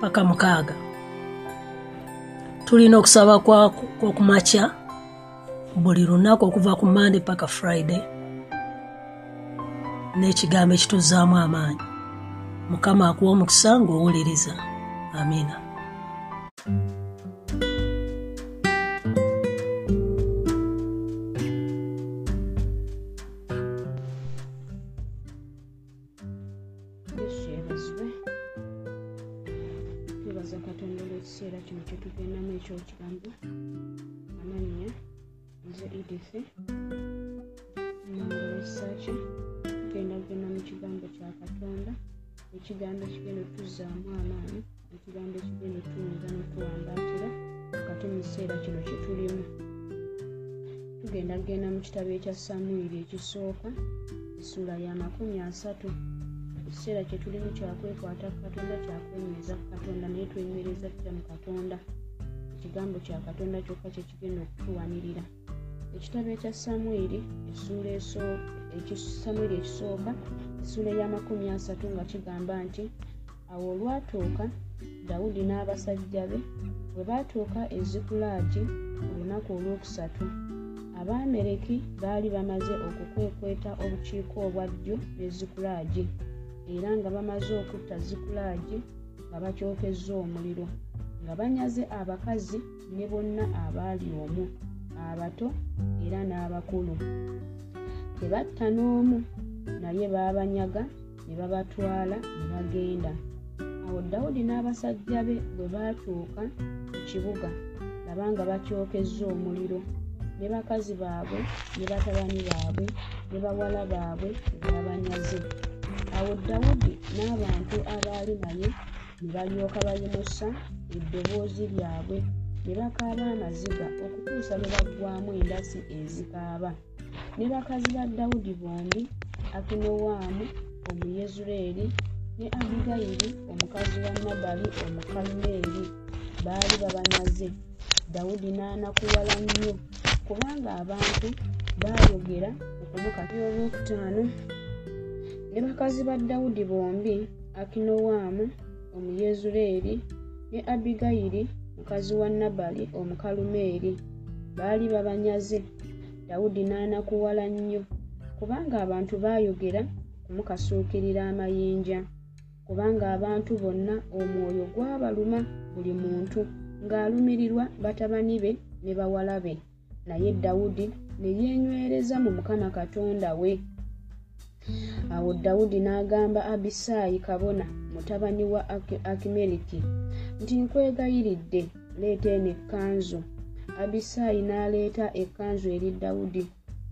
paka mukaaga. Tulina okusaba kwokumakya buli lunaku okuva ku mande paka friday n'ekigambo ekituzaamu amaanyi. Mukama akuwa omukisa ng'owuliriza. Amiina ekisooka essula ya makumi asatu. Ekiseera kyetulimu kyakwekwata ku katonda kyakwenyeza ku katonda naye twenywereza tutya mu katonda? Ekigambo kya katonda kyokka kyekigenda okutuwanirira. Ekitabo ekya samwiri samwiri ekisooka essula ey'amakumi asatu nga kigamba nti awo olwatuuka dawudi n'abasajja be bwe baatuuka e zikulagi ku lunaku olwokusatu abaamereki baali bamaze okukwekweta obukiiko obwa ddyo ne zikulagi era nga bamaze okutta zikulagi nga bakyokezza omuliro nga banyaze abakazi ne bonna abaali omwo abato era n'abakulu. Tebatta n'omu naye baabanyaga ne babatwala ne bagenda. Awo dawudi n'abasajja be bwe baatuuka ku kibuga labanga bakyokezza omuliro ne bakazi baabwe ne batabani baabwe ne bawala baabwe babanyaze awo dawudi n'abantu abaali naye ne balyoka bayimusa eddoboozi lyabwe ne bakaaba amaziga okutuusa lwe baggwamu endasi ezikaaba. Ne bakazi ba dawudi bombi akinowaamu omuyezuleeri ne abigayiri omukazi wa nabali omukalumeeri baali babanyaze dawudi n'anakuwala nnyo kubanga abantu baayogera okumukati olwokutaano ne bakazi ba dawudi bombi akinowaamu omuyezuleeri ne abigayiri mukazi wa nabali omukalumeeri. Baali babanyaze. Dawudi n'anakuwala nnyo. Kubanga abantu baayogera kumukasuukirira amayinja. Kubanga abantu bonna omwoyo gwabaluma buli muntu. Ng'alumirirwa batabani be ne bawala be naye dawudi ne yeenywereza mu mukama katonda we. Awo dawudi n'agamba abisaayi kabona mutabani wa akimeriki nti nkwegayiridde leeta eno ekkanzu. Abisaayi n'aleeta ekkanzu eri dawudi.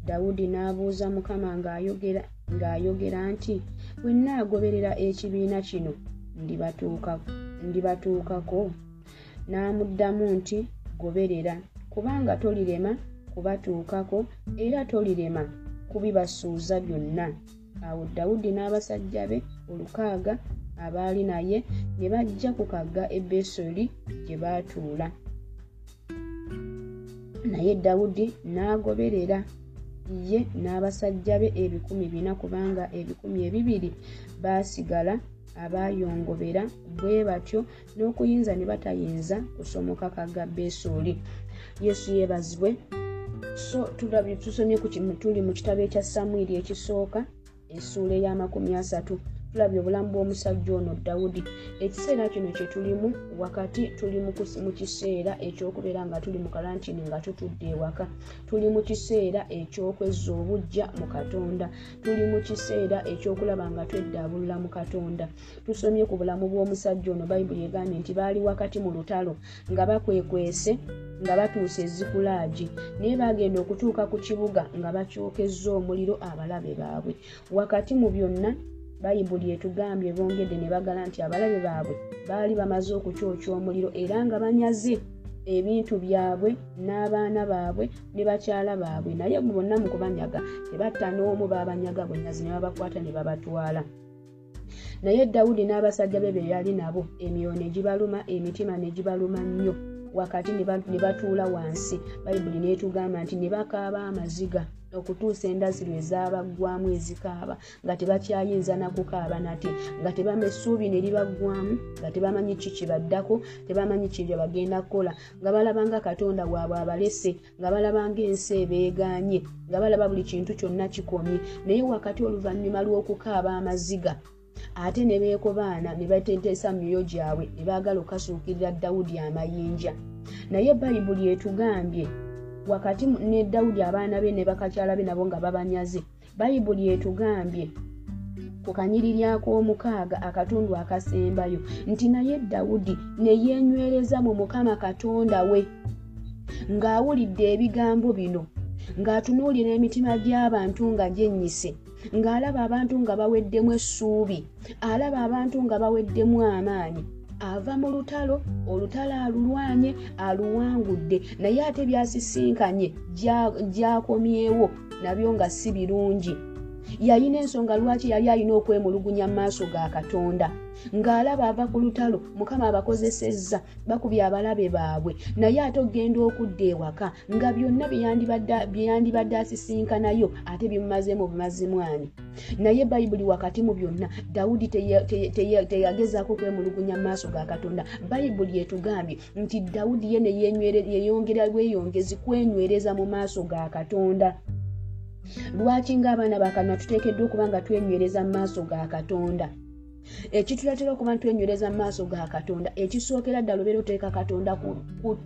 Dawudi n'abuuza mukama ng'ayogera nti bwe nnaagoberera ekibiina kino ndibatuukako? N'amuddamu nti goberera kubanga tolirema kubatuukako era tolirema kubibasuuza byonna. Awo dawudi n'abasajja be olukaaga abaali naye ne bajja ku kagga e besoli gye baatuula. Naye dawudi n'agoberera ye n'abasajja be ebikumi bina kubanga ebikumi ebibiri baasigala abaayongobera bwe batyo n'okuyinza ne batayinza kusomoka kagga besuuli yesu yeebazibwe. So tulabye tusomye tuli mu kitabo ekya samwiri ekisooka essuula ey'amakumi asatu tulabye obulamu bw'omusajja ono dawudi ekiseera kino kye tulimu wakati tuli mu kiseera ekyokubeera nga tuli mu kalantini nga tutudde ewaka. Tuli mu kiseera ekyokwezza obujja mu katonda. Tuli mu kiseera ekyokulaba nga tweddaabulula mu katonda. Tusomye ku bulamu bw'omusajja ono bayibuli egambye nti baali wakati mu lutalo nga bakwekwese nga batuuse ezikulagi naye bagenda okutuuka ku kibuga nga bakyokezza omuliro abalabe baabwe. Wakati mu byonna bayibuli etugambye bongedde ne bagala nti abalabe baabwe baali bamaze okukyokya omuliro era nga banyaze ebintu byabwe n'abaana baabwe ne bakyala baabwe. Naye bonna mu kubanyaga tebatta n'omu babanyaga bunyazi ne babakwata ne babatwala. Naye dawudi n'abasajja be be yali nabo emyoyo ne gibaluma emitima ne gibaluma nnyo. Wakati ne ba- ne batuula wansi bayibuli neetugamba nti ne bakaaba amaziga okutuusa endazi lwe zaabaggwamu ezikaaba nga tebakyayinza nakukaaba nate nga tebama essuubi ne libaggwamu nga tebamanyi ki kibaddako tebamanyi ki bye bagenda kukola nga balaba nga katonda waabwe abalese nga balaba ng'ensi ebeegaanye nga balaba buli kintu kyonna kikomye. Naye wakati oluvannyuma lw'okukaaba amaziga ate ne beekobaana ne bateteesa mu myoyo gyabwe ne baagala okukasuukirira dawudi amayinja. Naye bayibuli etugambye wakati ne dawudi abaana be ne bakakyala be nabo nga babanyaze. Bayibuli etugambye ku kanyiriri ak'omukaaga akatundu akasembayo nti naye dawudi ne yeenywereza mu mukama katonda we ng'awulidde ebigambo bino ng'atunuulira emitima gy'abantu nga gyennyise ng'alaba abantu nga baweddemu essuubi alaba abantu nga baweddemu amaanyi ava mu lutalo olutalo alulwanye aluwangudde. Naye ate byasisinkanye gya- gyakomyewo nabyo nga si birungi. Yalina ensonga lwaki yali alina okwemulugunya mu maaso ga katonda ng'alaba ava ku lutalo mukama abakozesezza bakubye abalabe baabwe. Naye ate ogenda okudda ewaka nga byonna bye yandibadde- bye yandibadde asisinkanayo ate bimumazeemu bumazimwani naye bayibuli wakati mu byonna dawudi teyagezaako kwemulugunya mu maaso ga katonda. Bayibuli etugambye nti dawudi ye ne yeenywere- yeyongera bweyongezi kwenywereza mu maaso ga katonda. Lwaki ng'abaana bakana tuteekeddwa okuba nga twenywereza mu maaso ga katonda ekituletera okuba ntwenywereza mu maaso ga katonda ekisookera ddala obeera oteeka katonda ku,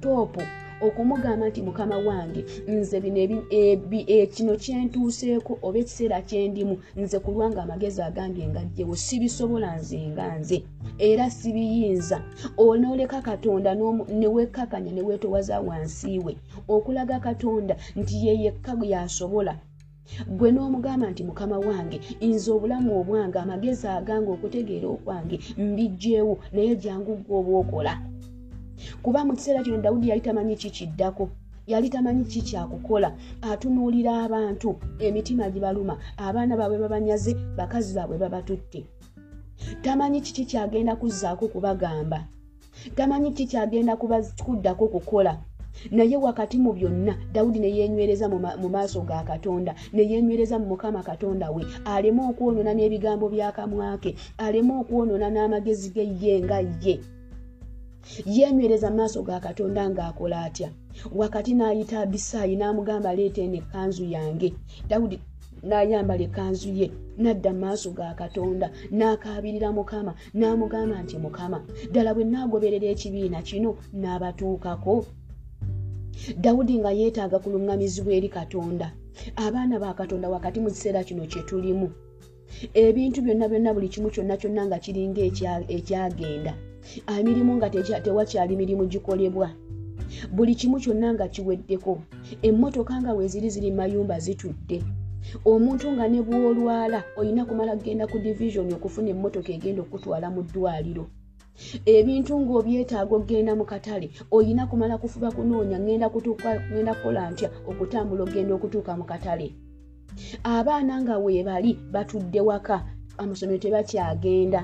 toopu okumugamba nti mukama wange nze bino e- kino kyentuuseeko oba ekiseera kyendimu nze ku lwanga amagezi agange ngajjewo sibisobola nze nga nze era sibiyinza. Onooleka katonda n'omu- ne wekkakanya ne weetowaza wansi we okulaga katonda nti ye yekka yasobola gwe n'omugamba nti mukama wange nze obulamu obwange amagezi agange okutegeera okwange mbijjeewo naye jangu gwe oba okola. Kuba mu kiseera kino dawudi yali tamanyi kikiddako yali tamanyi ki kyakukola. Atunuulira abantu emitima gibaluma abaana baabwe babanyaze bakazi baabwe babatutte. Tamanyi kiki kyagenda kuzzaako kubagamba? Tamanyi ki kyagenda kuddako kukola naye wakati mu byonna dawudi ne yeenywereza mu ma- mu maaso ga katonda ne yeenywereza mu mukama katonda we aleme okwonoona n'ebigambo by'akamwa ke aleme okwonoona n'amagezi ge ye nga ye. Yeenywereza mu maaso ga katonda ng'akola atya? Wakati n'ayita abisaayi n'amugamba aleeta eno ekkanzu yange. Dawudi n'ayambala ekkanzu ye n'adda mu maaso ga katonda n'akaabirira mukama n'amugamba nti mukama ddala bwe naagoberera ekibiina kino n'abatuukako dawudi nga yeetaaga kuluŋŋamizibwa eri katonda. Abaana ba katonda wakati mu kiseera kino kye tulimu. Ebintu byonna byonna buli kimu kyonna kyonna nga kiringa ekya- ekyagenda. Emirimu nga tewakyali mirimu gikolebwa. Buli kimu kyonna nga kiweddeko. Emmotoka nga weeziri ziri mayumba zitudde. Omuntu nga ne bw'olwala olina kumala kgenda ku division okufuna emmotoka egenda okutwala mu ddwaliro ebintu ng'obyetaaga okgenda mu katale olina kumala kufuba kunoonya ngenda kukola ntya? Okutambula okgenda okutuuka mu katale. Abaana nga weebali batudde waka amasomero tebakyagenda.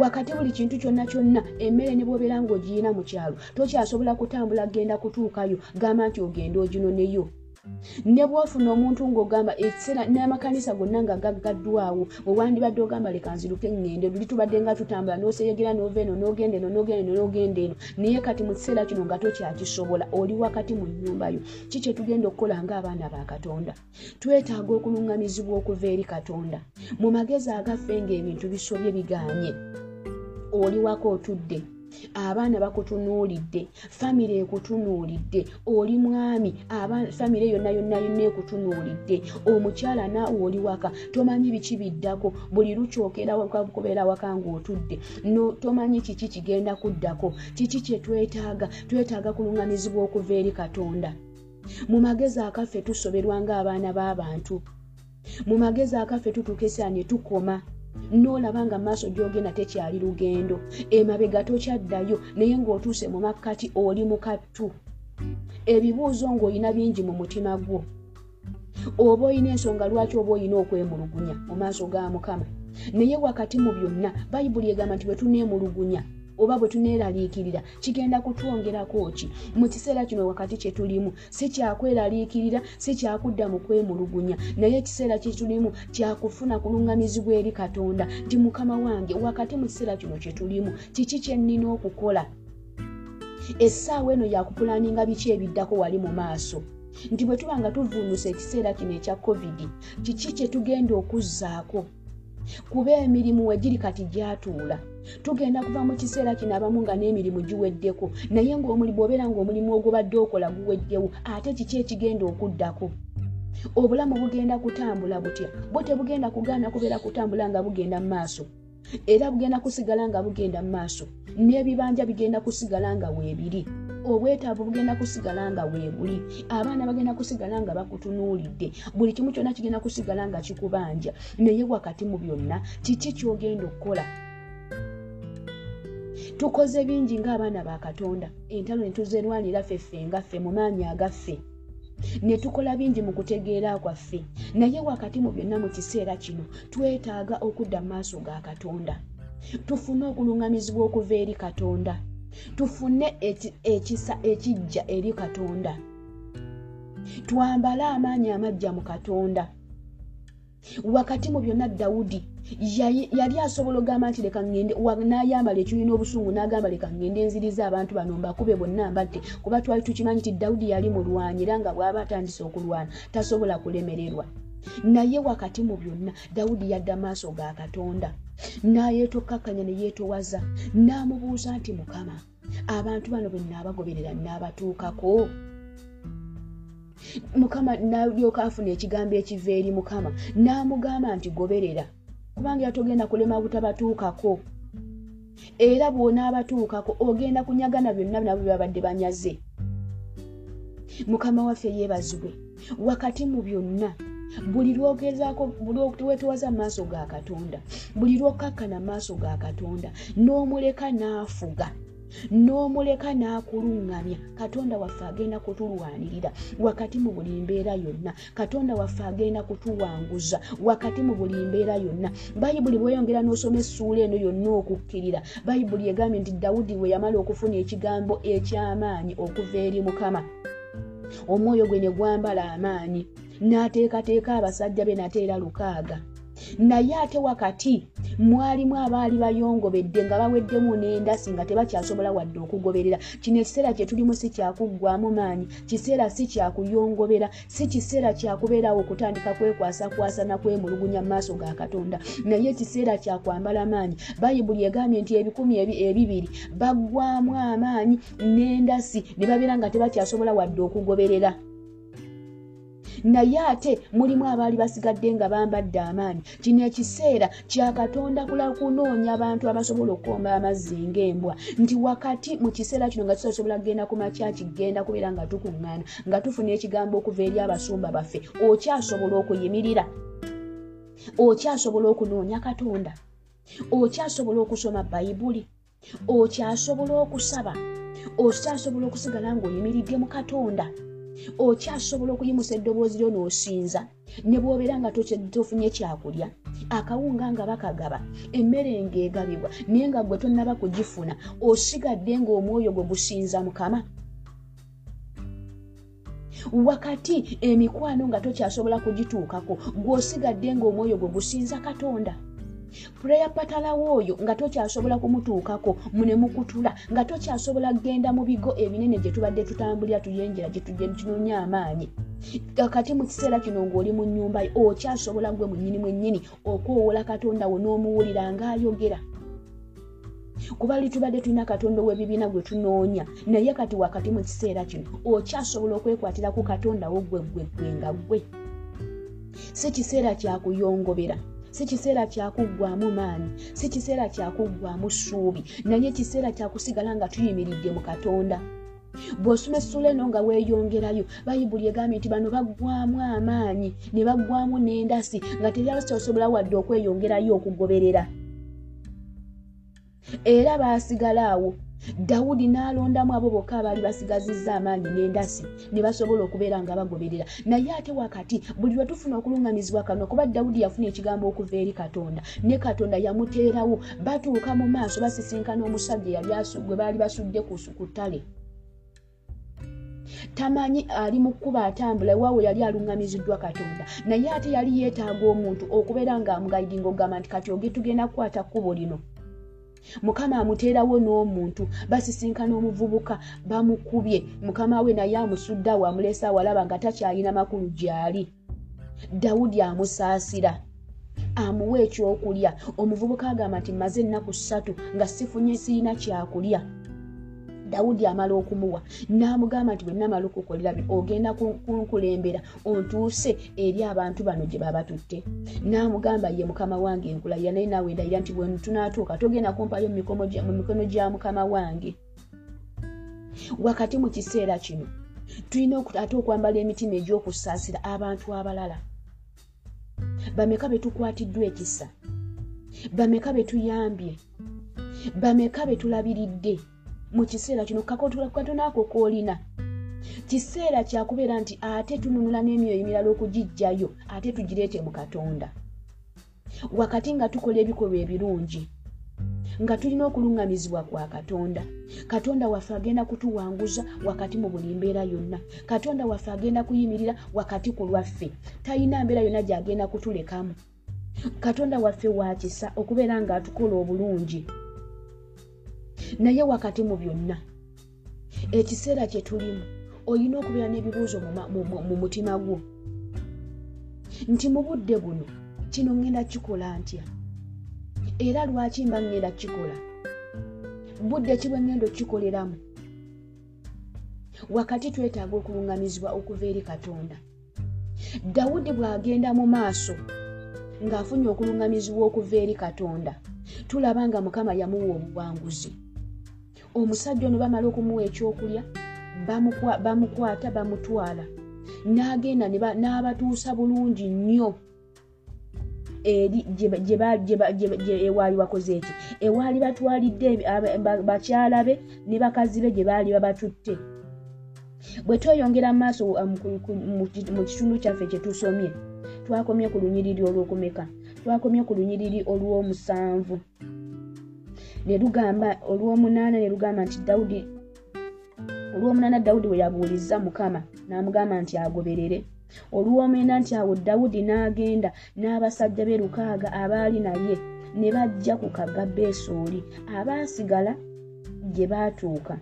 Wakati buli kintu kyonna kyonna emmere ne bw'obeera ng'ogiyina mu kyalo tokyasobola kutambula kgenda kutuukayo gamba nti ogenda oginoneyo ne bwofuna omuntu ng'ogamba ekiseera n'amakanisa gonna nga gaggaddwawo wewandibadde ogamba leka nziruke ŋŋende. Luli tubadde nga tutambula n'oseyegira n'ova eno n'ogenda eno n'ogenda eno n'ogenda eno. Naye kati mu kiseera kino nga tokyakisobola oli wakati mu nnyumba yo ki kye tugenda okukola ng'abaana ba katonda? Twetaaga okuluŋŋamizibwa okuva eri katonda. Mu magezi agaffe ng'ebintu bisobye biganye oli wako otudde abaana bakutunuulidde famire ekutunuulidde oli mwami famire yonna yonna yonna ekutunuulidde. Omukyala naawe oli waka tomanyi biki biddako buli lukyokerakubeera waka ngaotudde no tomanyi kiki kigenda kuddako kiki kyetwetaaga twetaaga kuluŋŋamizibwa okuva eri katonda. Mu magezi akaffe tusoberwa ng'abaana b'abantu. Mu magezi akaffe tutuuka esaa ne tukoma n'olaba nga maaso gy'ogenda tekyali lugendo. Emabega tokyaddayo naye ng'otuuse mu makkati oli mukattu ebibuuzo ng'olina bingi mu mutima gwo. Oba olina ensonga lwaki oba olina okwemulugunya mu maaso ga mukama? Naye wakati mu byonna bayibuli egamba nti bwe tuneemulugunya oba bwe tuneeraliikirira kigenda kutwongerako ki? Mu kiseera kino wakati kye tulimu si kyakweraliikirira si kyakudda mu kwemulugunya. Naye ekiseera kye tulimu kyakufuna kuluŋŋamizibwa eri katonda. Nti mukama wange wakati mu kiseera kino kye tulimu kiki kye nnina okukola? Essaawa eno yakupulaninga biki ebiddako wali mu maaso? Nti bwe tuba nga tuvuunusa ekiseera kino ekya covid kiki kye tugenda okuzzaako? Kuba emirimu wegiri kati gyatuula tugenda kuva mu kiseera kino abamu nga n'emirimu giweddeko. Naye ngaomulimu obeera ngaomulimu ogubadde okola guweddewo ate kiki ekigenda okuddako? Obulamu bugenda kutambula butya? Bwo tebugenda kugaana kubeera kutambula nga bugenda mu maaso. Era bugenda kusigala nga bugenda mu maaso. N'ebibanja bigenda kusigala nga weebiri obwetaavu bugenda kusigala nga weebuli abaana bagenda kusigala nga bakutunuulidde. Buli kimu kyonna kigenda kusigala nga kikubanja. Naye wakati mu byonna kiki kyogenda okukola tukoze bingi ng'abaana ba katonda. Entalo ne tuzerwanira ffeffe ngaffe mu maanyi agaffe. Ne tukola bingi mu kutegeera kwaffe. Naye wakati mu byonna mu kiseera kino twetaaga okudda mu maaso ga katonda. Tufune okuluŋŋamizibwa okuva eri katonda. Tufune ekisa ekijja eri katonda. Twambale amaanyi amajja mu katonda. Wakati mu byonna dawudi yali asobola ogamba nti leka ŋŋende n'ayambala ekinyina obusungu n'agamba leka ŋŋende nziriza abantu bano mbakube bonna mbadde. Kuba twali tukimanyi nti dawudi yali mulwanyi era nga bw'aba atandise okulwana tasobola kulemererwa. Naye wakati mu byonna dawudi yadda maaso ga katonda. N'ayeetokkakkanya ne yeetowaza n'amubuuza nti mukama abantu bano bwe naabagoberera naabatuukako mukama nalyoka afuna ekigambo ekiva eri mukama n'amugamba nti goberera kubanga yatogenda kulema butabatuukako. Era bw'onaabatuukako ogenda kunyagana byonna nabo byabadde banyaze. Mukama waffe yeebazibwe wakati mu byonna buli lwogezaako wetuwaza maaso ga katonda buli lwokkakkana maaso ga katonda n'omuleka n'afuga n'omuleka n'akuluŋŋamya katonda waffe agenda kutulwanirira wakati mu buli mbeera yonna. Katonda waffe agenda kutuwanguza wakati mu buli mbeera yonna. Bayibuli bweyongera n'osoma essuula eno yonna okukkirira. Bayibuli egambye nti dawudi bwe yamala okufuna ekigambo eky'amaanyi okuva eri mukama. Omwoyo gwe ne gwambala amaanyi. N'ateekateeka abasajja be nate era lukaaga naye ate wakati mwalimu abaali bayongobedde nga baweddemu n'endasi nga tebakyasobola wadde okugoberera. Kino ekiseera kye tulimu si kyakuggwamu maanyi. Kiseera si kyakuyongobera si kiseera kyakubeerawo okutandika kwekwasakwasa nakwemulugunya mu maaso ga katonda. Naye ekiseera kyakwambala maanyi. Bayibuli egambye nti ebikumi ebibiri baggwamu amaanyi n'endasi ne babeera nga tebakyasobola wadde okugoberera naye ate mulimu abaali basigadde nga bambadde amaanyi. Kino ekiseera kyakatonda kunoonya abantu abasobola okukomba amazzi ng'embwa. Nti wakati mu kiseera kino nga tutasobola kugenda ku makya kigenda kubeera nga tukuŋŋaana nga tufuna ekigambo okuva eri abasumba baffe. Okyasobola okuyimirira? Okyasobola okunoonya katonda? Okyasobola okusoma bayibuli okyasobola okusaba? Okyasobola okusigala ng'oyimiridde mu katonda okyasobola okuyimusa eddoboozi lyo n'osinza. Ne bw'obeera nga tofunye kyakulya akawunga nga bakagaba emmere ng'egabibwa naye nga gwe tonnaba kugifuna osigadde ng'omwoyo gwe gusinza mukama. Wakati emikwano nga tokyasobola kugituukako gw'osigadde ng'omwoyo gwe gusinza katonda puleya patalawo oyo nga tokyasobola kumutuukako mune mukutula nga tokyasobola kgenda mu bigo ebinene gye tubadde tutambulira tuyenjera gye tunonya amaanyi. Kakati mu kiseera kino ng'oli mu nnyumba yo okyasobola gwe mwennyini mwennyini okwowola katonda wo n'omuwulira ng'ayogera. Kuba litubadde tulina katonda ow'ebibiina gwe tunoonya naye kati wakati mu kiseera kino okyasobola okwekwatira ku katonda wo gwe gwe gwe nga gwe. Si kiseera kyakuyongobera si kiseera kyakuggwamu maanyi si kiseera kyakuggwamu ssuubi naye kiseera kyakusigala nga tuyimiridde mu katonda. Bw'osoma essula eno nga weeyongerayo bayibuli egambye nti bano baggwamu amaanyi ne baggwamu n'endasi nga teryasobola wadde okweyongerayo okugoberera. Era baasigala awo dawudi n'alondamu abo bokka abaali basigazizza amaanyi n'endasi ne basobola okubeera nga bagoberera. Naye ate wakati buli lwe tufuna okuluŋŋamizibwa kano kuba dawudi yafuna ekigambo okuva eri katonda ne katonda yamuteerawo. Batuuka mu maaso basisinkana omusajja yali gwe baali basudde ku ttale. Tamanyi ali mu kkuba atambula ewaawe yali aluŋŋamiziddwa katonda. Naye ate yali yeetaaga omuntu okubeera ng'amugayidinga ogamba nti kati oge tugenda kukwata kkubo lino mukama amuteerawo n'omuntu basisinkana omuvubuka bamukubye. Mukama we naye amusudde awo amulesa awalaba nga takyalina makulu gy'ali. Dawudi amusaasira amuwa ekyokulya. Omuvubuka agamba nti maze ennaku ssatu nga sifunye sirina kyakulya dawudi amala okumuwa n'amugamba nti bwenamala okukolera bino ogenda kunkulembera ontuuse eri abantu bano gye baba tutte n'amugamba ye mukama wange enkulayira naye naawe ndayira nti bwetunaatuuka togenda kumpayo mu mikono gya mukama wange. Wakati mu kiseera kino tulina ate okwambala emitima egy'okusaasira abantu abalala. Bameka betukwatiddwa ekisa? Bameka betuyambye bameka betulabiridde mu kiseera kino katonda ako koolina kiseera kyakubeera nti ate tununula n'emyoyo emirala okugijjayo ate tugireete mu katonda. Wakati nga tukola ebikolwa ebirungi nga tulina okuluŋŋamizibwa kwa katonda. Katonda waffe agenda kutuwanguza wakati mu buli mbeera yonna. Katonda waffe agenda kuyimirira wakati ku lwaffe. Talina mbeera yonna gyagenda kutulekamu. Katonda waffe wakisa okubeera ng'atukola obulungi naye wakati mu byonna ekiseera kye tulimu olina okubeera n'ebibuuzo mu mutima gwo. Nti mu budde buno kino ŋŋenda kikola ntya? Era lwaki mba ŋŋenda kikola budde ki bwe ŋŋenda okikoleramu wakati twetaaga okuluŋŋamizibwa okuva eri katonda dawudi bw'agenda mu maaso ng'afunye okuluŋŋamizibwa okuva eri katonda tulaba nga mukama yamuwa obuwanguzi omusajja ono bamala okumuwa ekyokulya bamukwata bamutwala. N'agenda n'abatuusa bulungi nnyo eri ewaali bakoze eki? Ewaali batwalidde bakyala be ne bakazi be gye baali babatutte. Bwe tweyongera mu maaso mu kitundu kyaffe kye tusomye twakomye ku lunyiriri olw'okumeka? Twakomye ku lunyiriri olw'omusanvu ne lugamba olw'omunaana ne lugamba nti dawudi olw'omunaana dawudi we yabuuliza mukama n'amugamba nti agoberere. Olw'omwenda nti awo dawudi n'agenda n'abasajja be lukaaga abaali naye ne bajja ku kagga beesooli abaasigala gye baatuuka.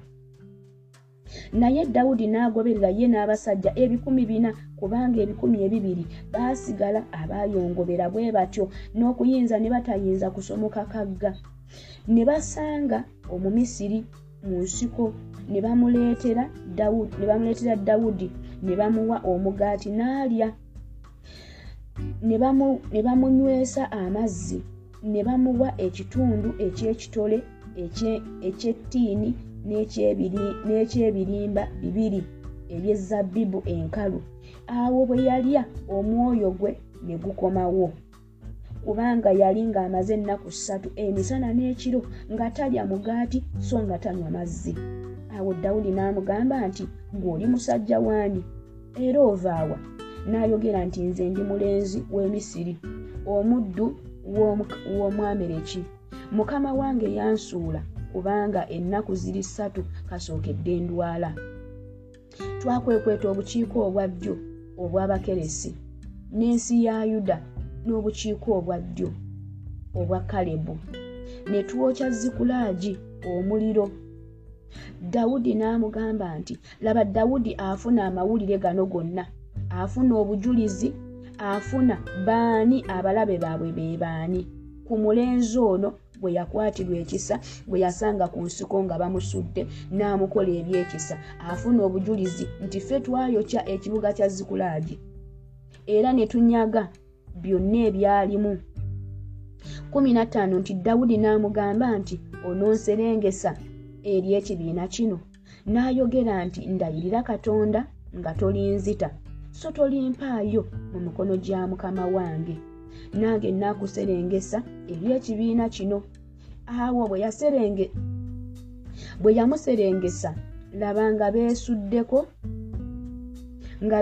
Naye dawudi n'agoberera ye n'abasajja ebikumi bina kubanga ebikumi ebibiri baasigala abaayongobera bwe batyo n'okuyinza ne batayinza kusomoka kagga ne basanga omumisiri mu nsiko ne bamuleetera dawudi ne bamuwa omugaati n'alya. Ne bamunywesa amazzi ne bamuwa ekitundu eky'ekitole ekyettiini n'ekyebirimba bibiri ebyezabbibu enkalu. Awo bwe yalya omwoyo gwe ne gukomawo kubanga yali ng'amaze ennaku ssatu emisana n'ekiro nga talya mugaati so nga tanywa mazzi. Awo dawudi n'amugamba nti ng'oli musajja waani era ovaawa n'ayogera nti nze ndi mulenzi w'emisiri omuddu w'omwamereki mukama wange yansuula kubanga ennaku ziri ssatu kasookedde ndwala twakwekweta obukiiko obwa ddyo obw'abakeresi n'ensi ya yuda n'obukiiko obwa ddyo obwa kalebu ne twokya zikulaagi omuliro. Dawudi n'amugamba nti laba dawudi afuna amawulire gano gonna afuna obujulizi afuna baani abalabe baabwe be baani. Ku mulenzi ono bwe yakwatirwa ekisa bwe yasanga ku nsiko nga bamusudde n'amukola ebyekisa afuna obujulizi nti ffe twayokya ekibuga kya zikulaagi era ne tunyaga byonna ebyalimu. 15 nti dawudi n'amugamba nti ononserengesa eri ekibiina kino. N'ayogera nti ndayirira katonda nga tolinzita so tolimpaayo mu mikono gya mukama wange. Nange naakuserengesa eri ekibiina kino. Awo bwe yaserenge bwe yamuserengesa laba nga beesuddeko nga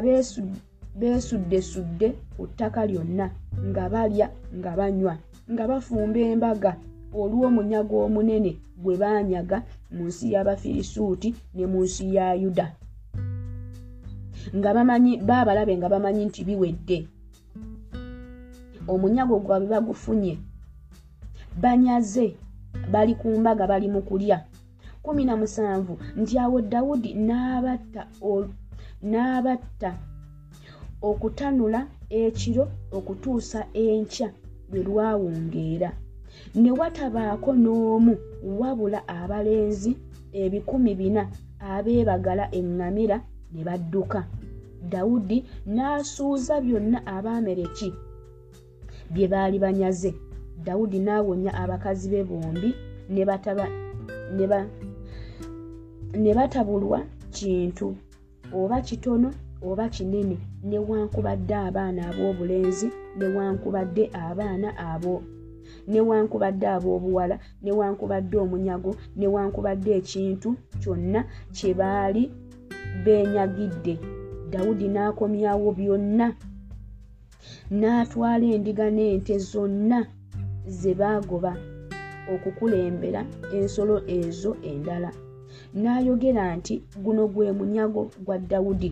beesuddesudde ku ttaka lyonna nga balya nga banywa nga bafumba embaga. Olw'omunyago omunene gwe baanyaga mu nsi y'abafirisuuti ne mu nsi ya yuda. Nga bamanyi baabalabe nga bamanyi nti biwedde. Omunyago gwabwe bagufunye. Banyaze bali ku mbaga bali mu kulya. Kumi na musanvu nti awo dawudi n'abatta n'abatta okutanula ekiro okutuusa enkya lwe lwawungeera. Ne watabaako n'omu wabula abalenzi ebikumi bina abeebagala eŋŋamira ne badduka. Dawudi n'asuuza byonna abaamereki bye baali banyaze. Dawudi n'awonya abakazi be bombi ne batabulwa kintu oba kitono oba kinene newankubadde abaana ab'obulenzi newankubadde abaana abo newankubadde ab'obuwala newankubadde omunyago newankubadde ekintu kyonna kye baali beenyagidde. Dawudi n'akomyawo byonna n'atwala endiga n'ente zonna ze baagoba okukulembera ensolo ezo endala. N'ayogera nti guno gwe munyago gwa dawudi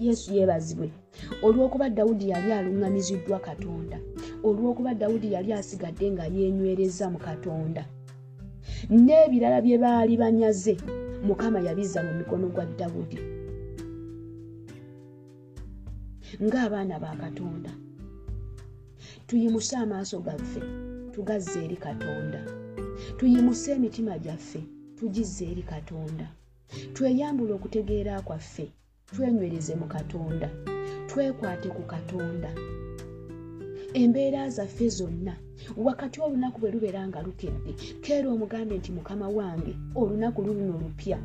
yesu yeebazibwe. Olw'okuba dawudi yali aluŋŋamiziddwa katonda. Olw'okuba dawudi yali asigadde nga yeenywereza mu katonda. N'ebirala bye baali banyaze mukama yabizza mu mikono gwa dawudi. Ng'abaana ba katonda. Tuyimuse amaaso gaffe tugazze eri katonda. Tuyimuse emitima gyaffe tugizze eri katonda. Tweyambule okutegeera kwaffe twenywereze mu katonda. Twekwate ku katonda. Embeera zaffe zonna wakati olunaku bwe lubeera nga lukedde keera omugambe nti mukama wange olunaku luluno lupya.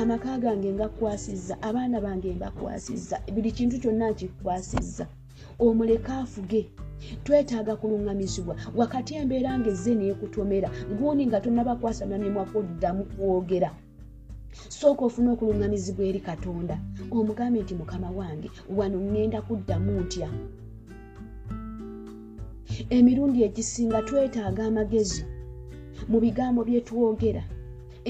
Amaka gange ngakwasizza abaana bange mbakwasizza buli kintu kyonna nkikwasizza. Omuleka afuge. Twetaaga kuluŋŋamizibwa. Wakati embeera nga ezze neekutomera gundi nga tonnabakwasana kuddamu kwogera sooka ofune okuluŋŋamizibwa eri katonda. Omugambe nti mukama wange wano ŋŋenda kuddamu ntya? Emirundi egisinga twetaaga amagezi. Mu bigambo bye twogera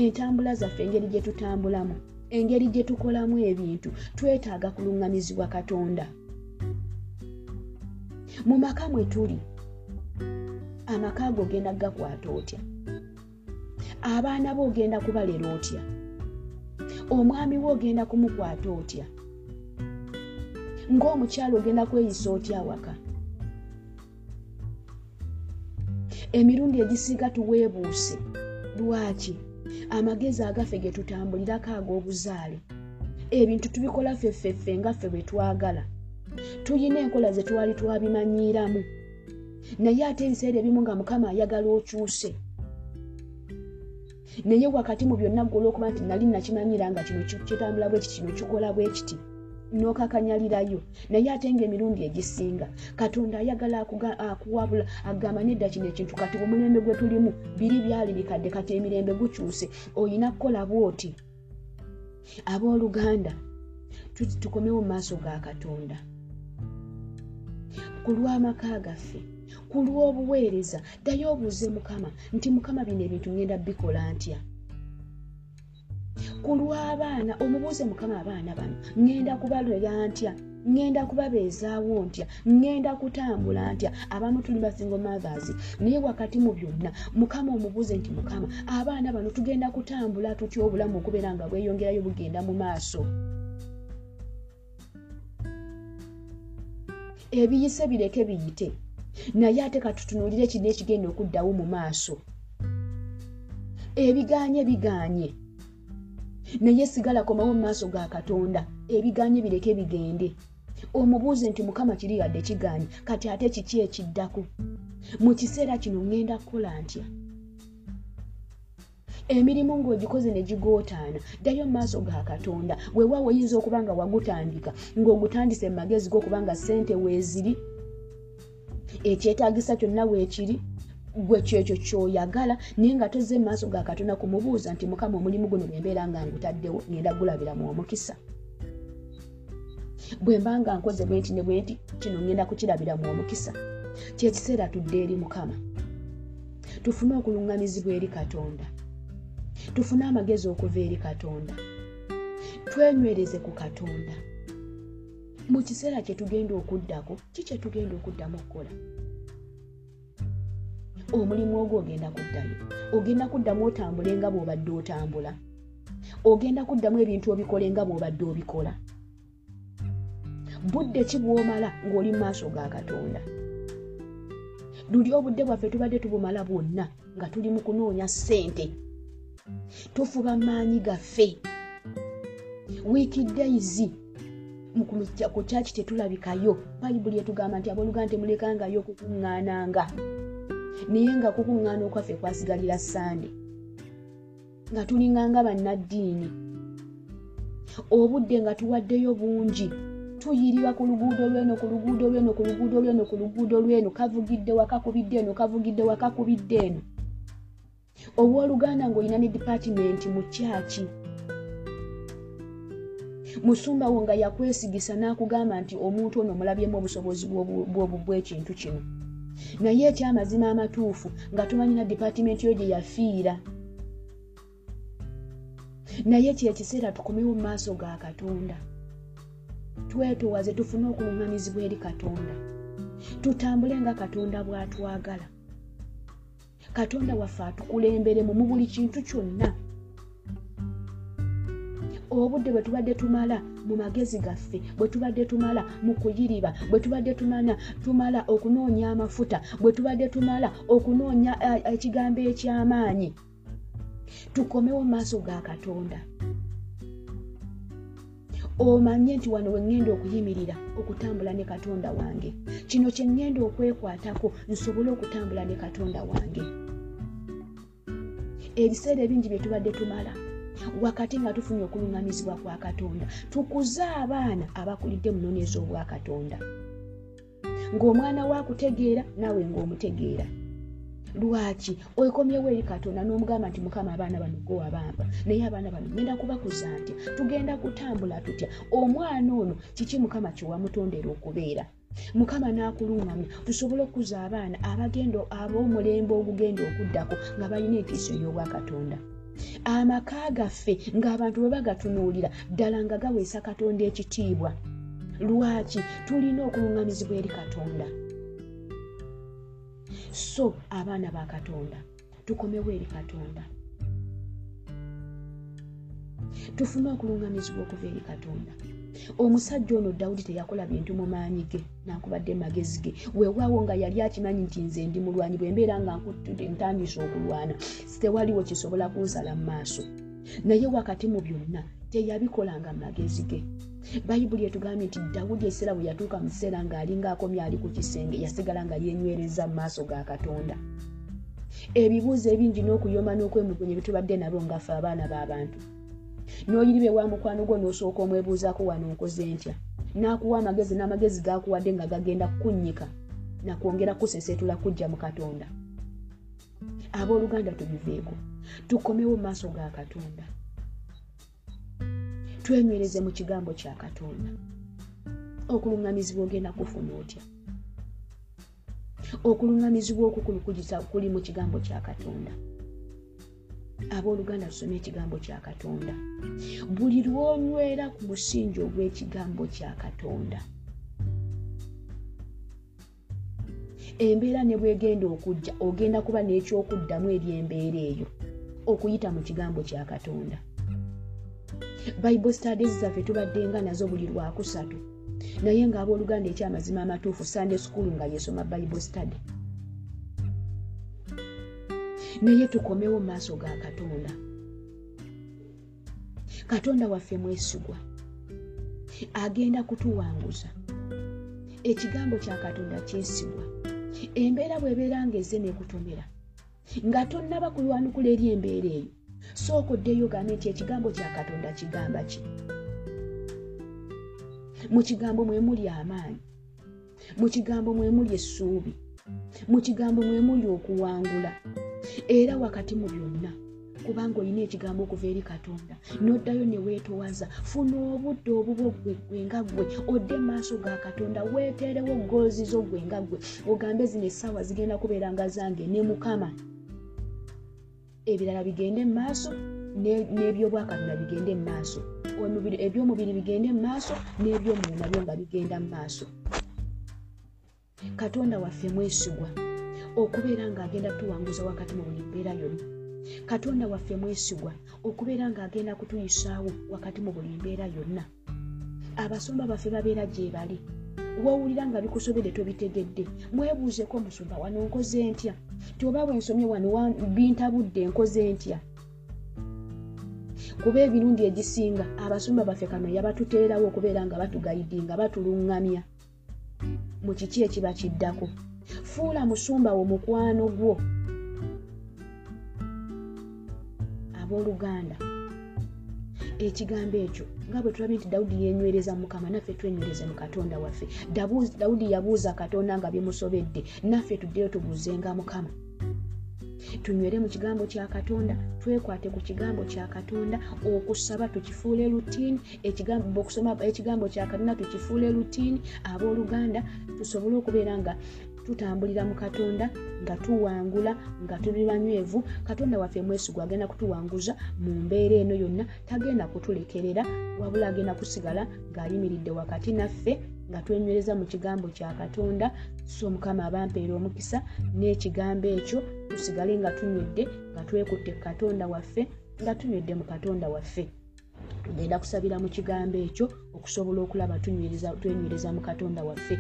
entambula zaffe engeri gye tutambulamu engeri gye tukolamu ebintu twetaaga kuluŋŋamizibwa katonda. Mu maka mwe tuli amaka go ogenda gakwata otya? Abaana bo ogenda kubalera otya omwami we ogenda kumukwata otya? Ng'omukyalo ogenda kweyisa otya waka emirundi egisiga tuweebuuse. Lwaki? Amagezi agaffe ge tutambulirako ag'obuzaale. Ebintu tubikola ffeffeffe nga ffe bwe twagala. Tuyina enkola ze twali twabimanyiiramu. Naye ate ebiseera ebimu nga mukama ayagala okyuse naye wakati mu byonna gwe olwokuba nti nali nakimanyira nga kino kitambula bwe kiti kino kikola bwe kiti n'okakanyalirayo. Naye ate ngaemirundi egisinga katonda ayagala akuwabula agamba nedda kino ekintu kati omulembe gwe tulimu biri byali bikadde kati emirembe gukyuse. Oyina kukola bwoti? Abooluganda tukomewo mu maaso ga katonda. Ku lw'amaka gaffe ku lw'obuweereza ddayo obuuze mukama nti mukama bino ebintu ngenda bikola ntya? Ku lw'abaana omubuuze mukama abaana bano ŋŋenda kubalera ntya? Ŋŋenda kubabeezaawo ntya? Ŋŋenda kutambula ntya? Abamu tuli basingo mothers naye wakati mu byonna mukama omubuuze nti mukama abaana bano tugenda kutambula tutya obulamu okubeera nga bweyongerayo bugenda mu maaso? Ebiyise bireke biyite naye ate katutunuulire kino ekigenda okuddawo mu maaso. Ebiganye biganye naye sigala komawo mu maaso ga katonda ebiganye bireke bigende. Omubuuze nti mukama kiri yadde kiganye kati ate kiki ekiddako mu kiseera kino ŋŋenda kukola ntya? Emirimu ng'ogikoze ne gigootaana ddayo mu maaso ga katonda weewaawo oyinza okuba nga wagutandika ng'ogutandise mu magezi g'okuba nga ssente weeziri ekyetaagisa kyonna weekiri gwe kyekyo kyoyagala naye nga toze maaso ga katonda kumubuuza nti mukama omulimu guno bwembeera nga ngutaddewo ngenda gulabira mu omukisa? Bwe mba nga nkoze bwenti ne bwenti kino ngenda kukirabira mu omukisa. Kyekiseera tudde eri mukama. Tufune okuluŋŋamizibwa eri katonda. Tufune amagezi okuva eri katonda. Twenywereze ku katonda mu kiseera kye tugenda okuddako ki kye tugenda okuddamu okukola? Omulimu ogwo ogenda kuddayo. Ogenda kuddamu otambule nga bw'obadde otambula. Ogenda kuddamu ebintu obikole nga bw'obadde obikola. Budde ki bw'omala ng'oli mu maaso ga katonda? Luli obudde bwaffe tubadde tubumala bwonna nga tuli mu kunoonya ssente. Tufuba maanyi gaffe. Wiiki dayizi ku kyaki tetulabikayo. Bayibuli etugamba nti abooluganda temulekangayo okukuŋŋaananga naye nga kukuŋŋaana okwaffe kwasigalira sande nga tulinganga bannaddiini. Obudde nga tuwaddeyo bungi. Tuyirira ku luguudo lweno ku luguudo lweno ku luguudo lweno ku luguudo lweno. Kavugidde wakakubidde eno kavugidde wakakubidde eno. Owooluganda ng'olina ne dipaatimenti mu kyaki musumba wo nga yakwesigisa n'akugamba nti omuntu ono omulabyemu obusobozi bw'ekintu kino. Naye ekyamazima amatuufu nga tumanyina dipaatimenti yo gye yafiira. Naye kyekiseera tukomewo mu maaso ga katonda. Twetowaze tufune okuluŋŋamizibwa eri katonda. Tutambule nga katonda bw'atwagala. Katonda waffe atukulemberemu mu buli kintu kyonna obudde bwe tubadde tumala mu magezi gaffe bwe tubadde tumala mu kuyiriba bwe tubadde tumana tumala okunoonya amafuta bwe tubadde tumala okunoonya ekigambo eky'amaanyi. Tukomewo mu maaso ga katonda. Omanye nti wano weŋŋenda okuyimirira okutambula ne katonda wange. Kino kye ŋŋenda okwekwatako nsobole okutambula ne katonda wange. Ebiseera ebingi bye tubadde tumala wakati nga tufunye okuluŋŋamizibwa kwa katonda tukuze abaana abakulidde munoonyeza obwa katonda. Ng'omwana waakutegeera naawe ng'omutegeera. Lwaki? Okomyewo eri katonda n'omugamba nti mukama abaana bano gowabampa naye abaana bano genda kubakuza ntya tugenda kutambula tutya? Omwana ono kiki mukama kyewamutondera okubeera? Mukama n'akuluŋŋamya tusobole okukuza abaana abagenda ab'omulembe ogugenda okuddako nga balina entiiso ey'obwa katonda amaka gaffe ng'abantu bwe bagatunuulira ddala nga gaweesa katonda ekitiibwa. Lwaki? Tulina okuluŋŋamizibwa eri katonda. So abaana ba katonda tukomewo eri katonda. Tufune okuluŋŋamizibwa okuva eri katonda omusajja ono dawudi teyakola bintu mu maanyi ge nakubadde magezi ge. Weewaawo nga yali akimanyi nti nze ndi mulwanyi bwe mbeera nga ntandise okulwana tewaliwo kisobola kunsala mu maaso. Naye wakati mu byonna teyabikolanga magezi ge. Bayibuli etugambye nti dawudi ekiseera bwe yatuuka mu kiseera ng'alinga akomye ali ku kisenge yasigala nga yenywereza mu maaso ga katonda. Ebibuuzo ebingi n'okuyomba n'okwemulugunya bitubadde nabyo ngaffe abaana b'abantu n'oyiribe wa mukwano gwo n'osooka omwebuuzaako wano nkoze ntya? N'akuwa amagezi n'amagezi g'akuwadde nga gagenda kukunnyika nakwongera kusesetula kujja mu katonda. Abooluganda tubiveeko. Tukomewo mu maaso ga katonda. Twenywereze mu kigambo kya katonda. Okuluŋŋamizibwa ogenda kufuna otya? Okuluŋŋamizibwa okukulu kuli mu kigambo kya katonda abooluganda tusome ekigambo kya katonda. Buli lwonywera ku musingi ogw'ekigambo kya katonda. Embeera ne bwegenda okujja ogenda kuba n'ekyokuddamu ebyembeera eyo okuyita mu kigambo kya katonda. Bible studies zaffe tubaddenga nazo buli lwakusatu naye ng'abooluganda ekyamazima amatuufu sunday school nga yesoma bible study naye tukomewo mu maaso ga katonda. Katonda waffe mwesigwa agenda kutuwanguza ekigambo kya katonda kyesigwa. Embeera bw'ebeera ngaezze nekutomera nga tonnaba kulwanukula eri embeera eyo sooka oddeyo ogambe nti ekigambo kya katonda kigamba ki? Mu kigambo mwe muli amaanyi mu kigambo mwe muli essuubi mu kigambo mwe muli okuwangula era wakati mu byonna. Kubanga olina ekigambo okuva eri katonda. Noddayo ne weetowaza funa obudde obubo gwenga gwe odde maaso ga katonda weeteerewo goozi zo gwenga gwe. Ogambe zino essaawa zigenda kubeera nga zange ne mukama. Ebirala bigende mu maaso n'ebyobwakatonda bigende mu maaso ebyomubiri bigende mu maaso n'ebyomubiri nabyo nga bigenda mu maaso katonda waffe mwesigwa okubeera ng'agenda tuwanguza wakati mu buli mbeera yonna. Katonda waffe mwesigwa okubeera ng'agenda kutuyisaawo wakati mu buli mbeera yonna. Abasumba baffe babeera gye bali. Woowulira nga bikusobedde tobitegedde mwebuuzeko omusumba wano nkoze ntya? Ti oba bwe nsomye wano bintabudde nkoze ntya? Kuba emirundi egisinga abasumba baffe kano yabatuteerawo okubeera nga batugayidinga batuluŋŋamya. Mu kiki ekiba kiddako fuula musumba wo mukwano gwo. Abooluganda ekigambo ekyo nga bwe tulabye nti dawudi yenywereza mukama naffe twenywereze mu katonda waffe. Dawudi yabuuza katonda nga bimusobedde naffe tuddeyo tubuuzenga mukama. Tunywere mu kigambo kya katonda twekwate ku kigambo kya katonda okusaba tukifuule rutini okusoma ekigambo kya katonda tukifuule rutini abooluganda tusobole okubeera nga tutambulira mu katonda nga tuwangula nga tuli banywevu katonda waffe mwesigwa agenda kutuwanguza mu mbeera eno yonna tagenda kutulekerera wabula agenda kusigala ng'ayimiridde wakati naffe nga twenywereza mu kigambo kya katonda. So mukama abampeera omukisa n'ekigambo ekyo tusigale nga tunywedde nga twekutte katonda waffe nga tunywedde mu katonda waffe. Tugenda kusabira mu kigambo ekyo okusobola okulaba twenywereza mu katonda waffe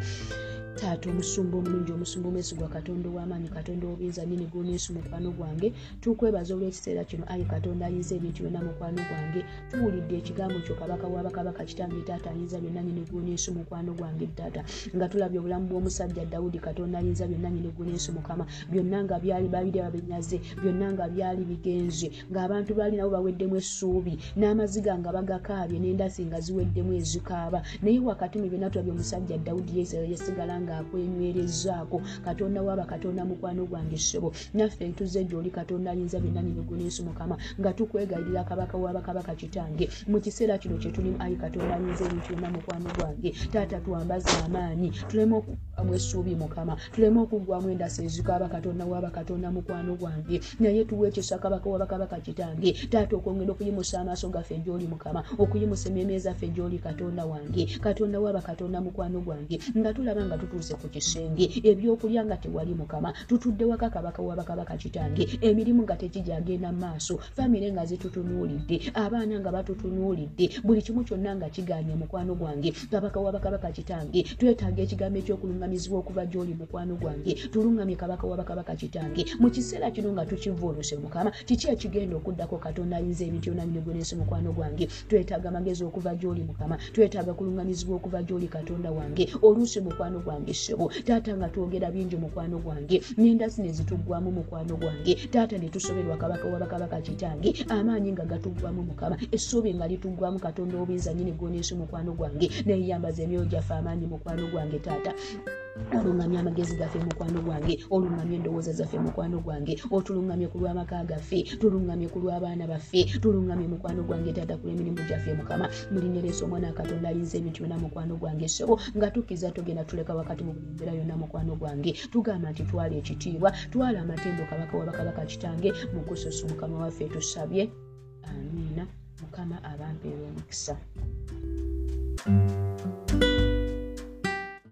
taata omusumba omulungi omusumba omwesigwa katonda ow'amaanyi katonda obuyinza nini gwoneesu mukwano gwange tukwebaza olw'ekiseera kino ayi katonda ayinza ebintu byonna mukwano gwange tuwulidde ekigambo kyo kabaka wabakabaka kitange taata ayinza byonna nini gwoneesu mukwano gwange taata nga tulabye obulamu bw'omusajja dawudi katonda ayinza byonna nini gwoneesu mukama byonna nga byali babiri babinyaze byonna nga byali bigenze ng'abantu baali nabo baweddemu essuubi n'amaziga nga bagakaabye n'endasi nga ziweddemu ezikaaba naye wakati mu byonna tulabye omusajja dawudi yesigala ng'akwenywerezaako katonda waaba katonda mukwano gwange ssebo naffe tuzze gy'oli katonda ayinza byonna nibiguneesu mukama nga tukwegayirira kabaka wabakabaka kitange. Mu kiseera kino kye tulimu ayi katonda ayinza ebintu byonna mukwano gwange. Taata twambaze amaanyi tuleme okugwamu essuubi mukama. Tuleme okugwamu endasa ezikaaba katonda waaba katonda mukwano gwange. Naye tuwa ekisa kabaka wabakabaka kitange. Taata okwongera okuyimusa amaaso gaffe gy'oli mukama. Okuyimusa emmeeme zaffe gy'oli katonda wange. Katonda waaba katonda mukwano gwange. Nga tulaba nga tutuuse ku kisenge. Ebyokulya nga tewali mukama tutudde waka kabaka wabakabaka kitange. Emirimu nga tekijagenda maaso famire nga zitutunuulidde abaana nga batutunuulidde. Buli kimu kyonna nga kiganye mukwano gwange. Kabaka wabakabaka kitange twetaaga ekigambo ekyokuluŋgamizibwa okuva gy'oli mukwano gwange. Tuluŋgamye kabaka wabakabaka kitange. Mu kiseera kino nga tukivuunuse mukama kiki ekigenda okuddako katonda ayinza ebintu byonna binogonesi mukwano gwange? Twetaaga amagezi okuva gy'oli mukama. Twetaaga kuluŋgamizibwa okuva gy'oli katonda wange. Oluusi mukwano gwange ssebo. Taata nga twogera bingi mukwano gwange n'endasi ne zituggwamu mukwano gwange. Taata ne tusoberwa kabaka wabakabaka kitange amaanyi nga gatuggwamu mukama essuubi nga lituggwamu katonda obuyinza nyini gwoneeso mukwano gwange neyeyambaza emyoyo gyaffe amaanyi mukwano gwange taata oluŋŋamya amagezi gaffe mukwano gwange oluŋŋamya endowooza zaffe mukwano gwange otuluŋŋamye ku lw'amaka gaffe tuluŋŋamye ku lw'abaana baffe tuluŋŋamye mukwano gwange taata ku lw'emirimu gyaffe mukama. Mulinyereesa omwana katonda ayinza ebintu byonna mukwano gwange ssebo nga tukkiza togenda tuleka wakati mu mbeera yonna mukwano gwange. Tugamba nti twala ekitiibwa twala amatendo kabaka wa bakabaka kitange mukususu mukama waffe tusabye amiina. Mukama abampeera omukisa. thank you